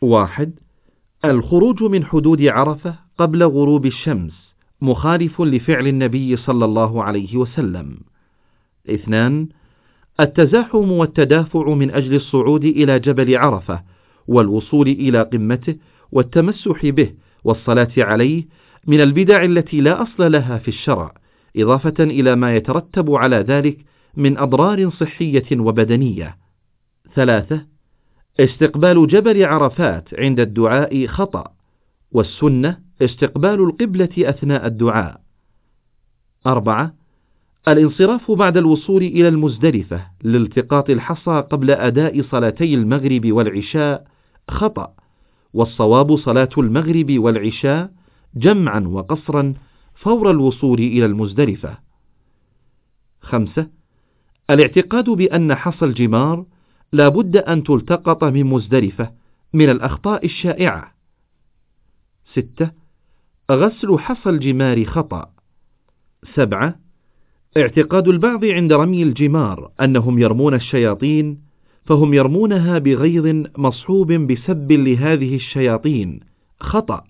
واحد الخروج من حدود عرفة قبل غروب الشمس مخالف لفعل النبي صلى الله عليه وسلم اثنان التزاحم والتدافع من أجل الصعود إلى جبل عرفة والوصول إلى قمته والتمسح به والصلاة عليه من البدع التي لا أصل لها في الشرع إضافة إلى ما يترتب على ذلك من أضرار صحية وبدنية. ثلاثة: استقبال جبل عرفات عند الدعاء خطأ، والسنة استقبال القبلة أثناء الدعاء. أربعة: الانصراف بعد الوصول إلى المزدلفة لالتقاط الحصى قبل أداء صلاتي المغرب والعشاء خطأ، والصواب صلاة المغرب والعشاء جمعا وقصرا فور الوصول إلى المزدلفة. خمسة: الاعتقاد بأن حصى الجمار لا بد أن تلتقط من مزدلفة من الأخطاء الشائعة. ستة: غسل حصى الجمار خطأ. سبعة: اعتقاد البعض عند رمي الجمار أنهم يرمون الشياطين فهم يرمونها بغيظ مصحوب بسب لهذه الشياطين خطأ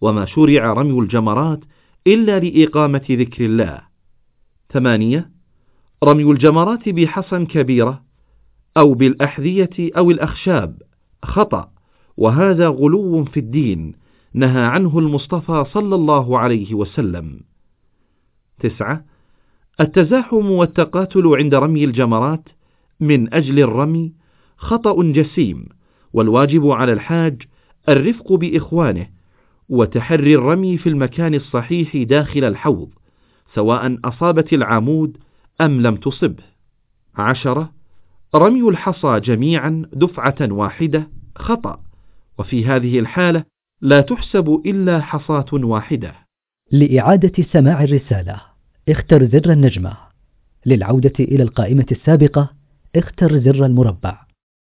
وما شرع رمي الجمرات إلا لإقامة ذكر الله. ثمانية: رمي الجمرات بحصى كبيرة أو بالأحذية أو الأخشاب. خطأ، وهذا غلو في الدين. نهى عنه المصطفى صلى الله عليه وسلم. تسعة: التزاحم والتقاتل عند رمي الجمرات من أجل الرمي خطأ جسيم، والواجب على الحاج الرفق بإخوانه وتحري الرمي في المكان الصحيح داخل الحوض سواء أصابت العمود أم لم تصبه. عشرة. رمي الحصى جميعا دفعة واحدة خطأ. وفي هذه الحالة لا تحسب إلا حصاة واحدة. لإعادة سماع الرسالة اختر زر النجمة. للعودة إلى القائمة السابقة اختر زر المربع.